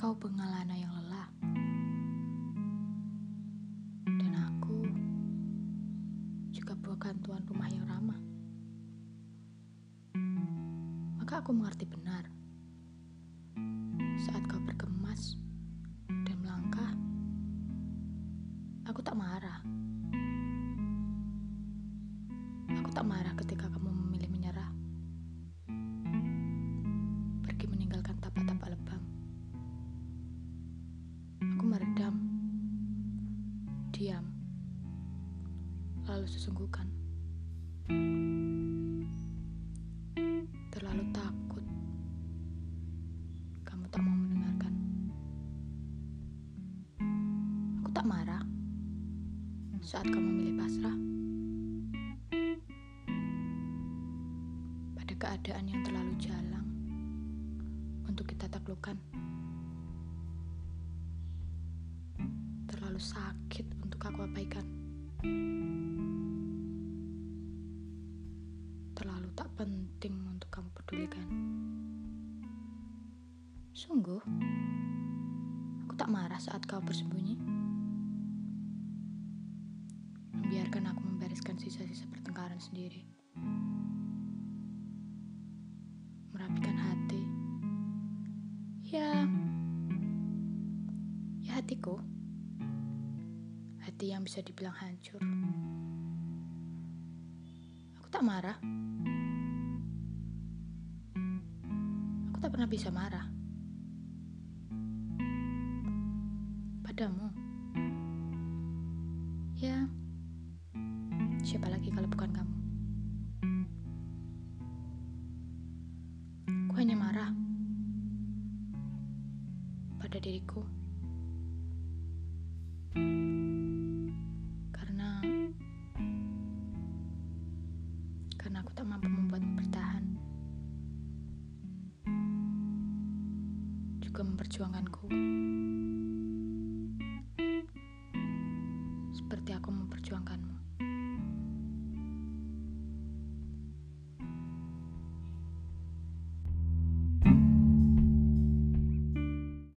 kau pengalana yang lelah. Dan aku juga bukan tuan rumah yang ramah. Maka aku mengerti benar. Saat kau berkemas dan melangkah, aku tak marah. Aku tak marah ketika kau Lalu sesungguhkan. Terlalu takut. Kamu tak mau mendengarkan. Aku tak marah saat kamu memilih pasrah. Pada keadaan yang terlalu jalang untuk kita taklukkan. Terlalu sakit untuk aku abaikan. Tak penting untuk kamu pedulikan. Sungguh, aku tak marah saat kau bersembunyi. Membiarkan aku membereskan sisa-sisa pertengkaran sendiri. Merapikan hati. Ya, ya hatiku. Hati yang bisa dibilang hancur. Aku tak marah. Tak pernah bisa marah. Padamu. Ya, siapa lagi kalau bukan kamu? Aku hanya marah pada diriku. Juga memperjuangkanku. Seperti aku memperjuangkanmu.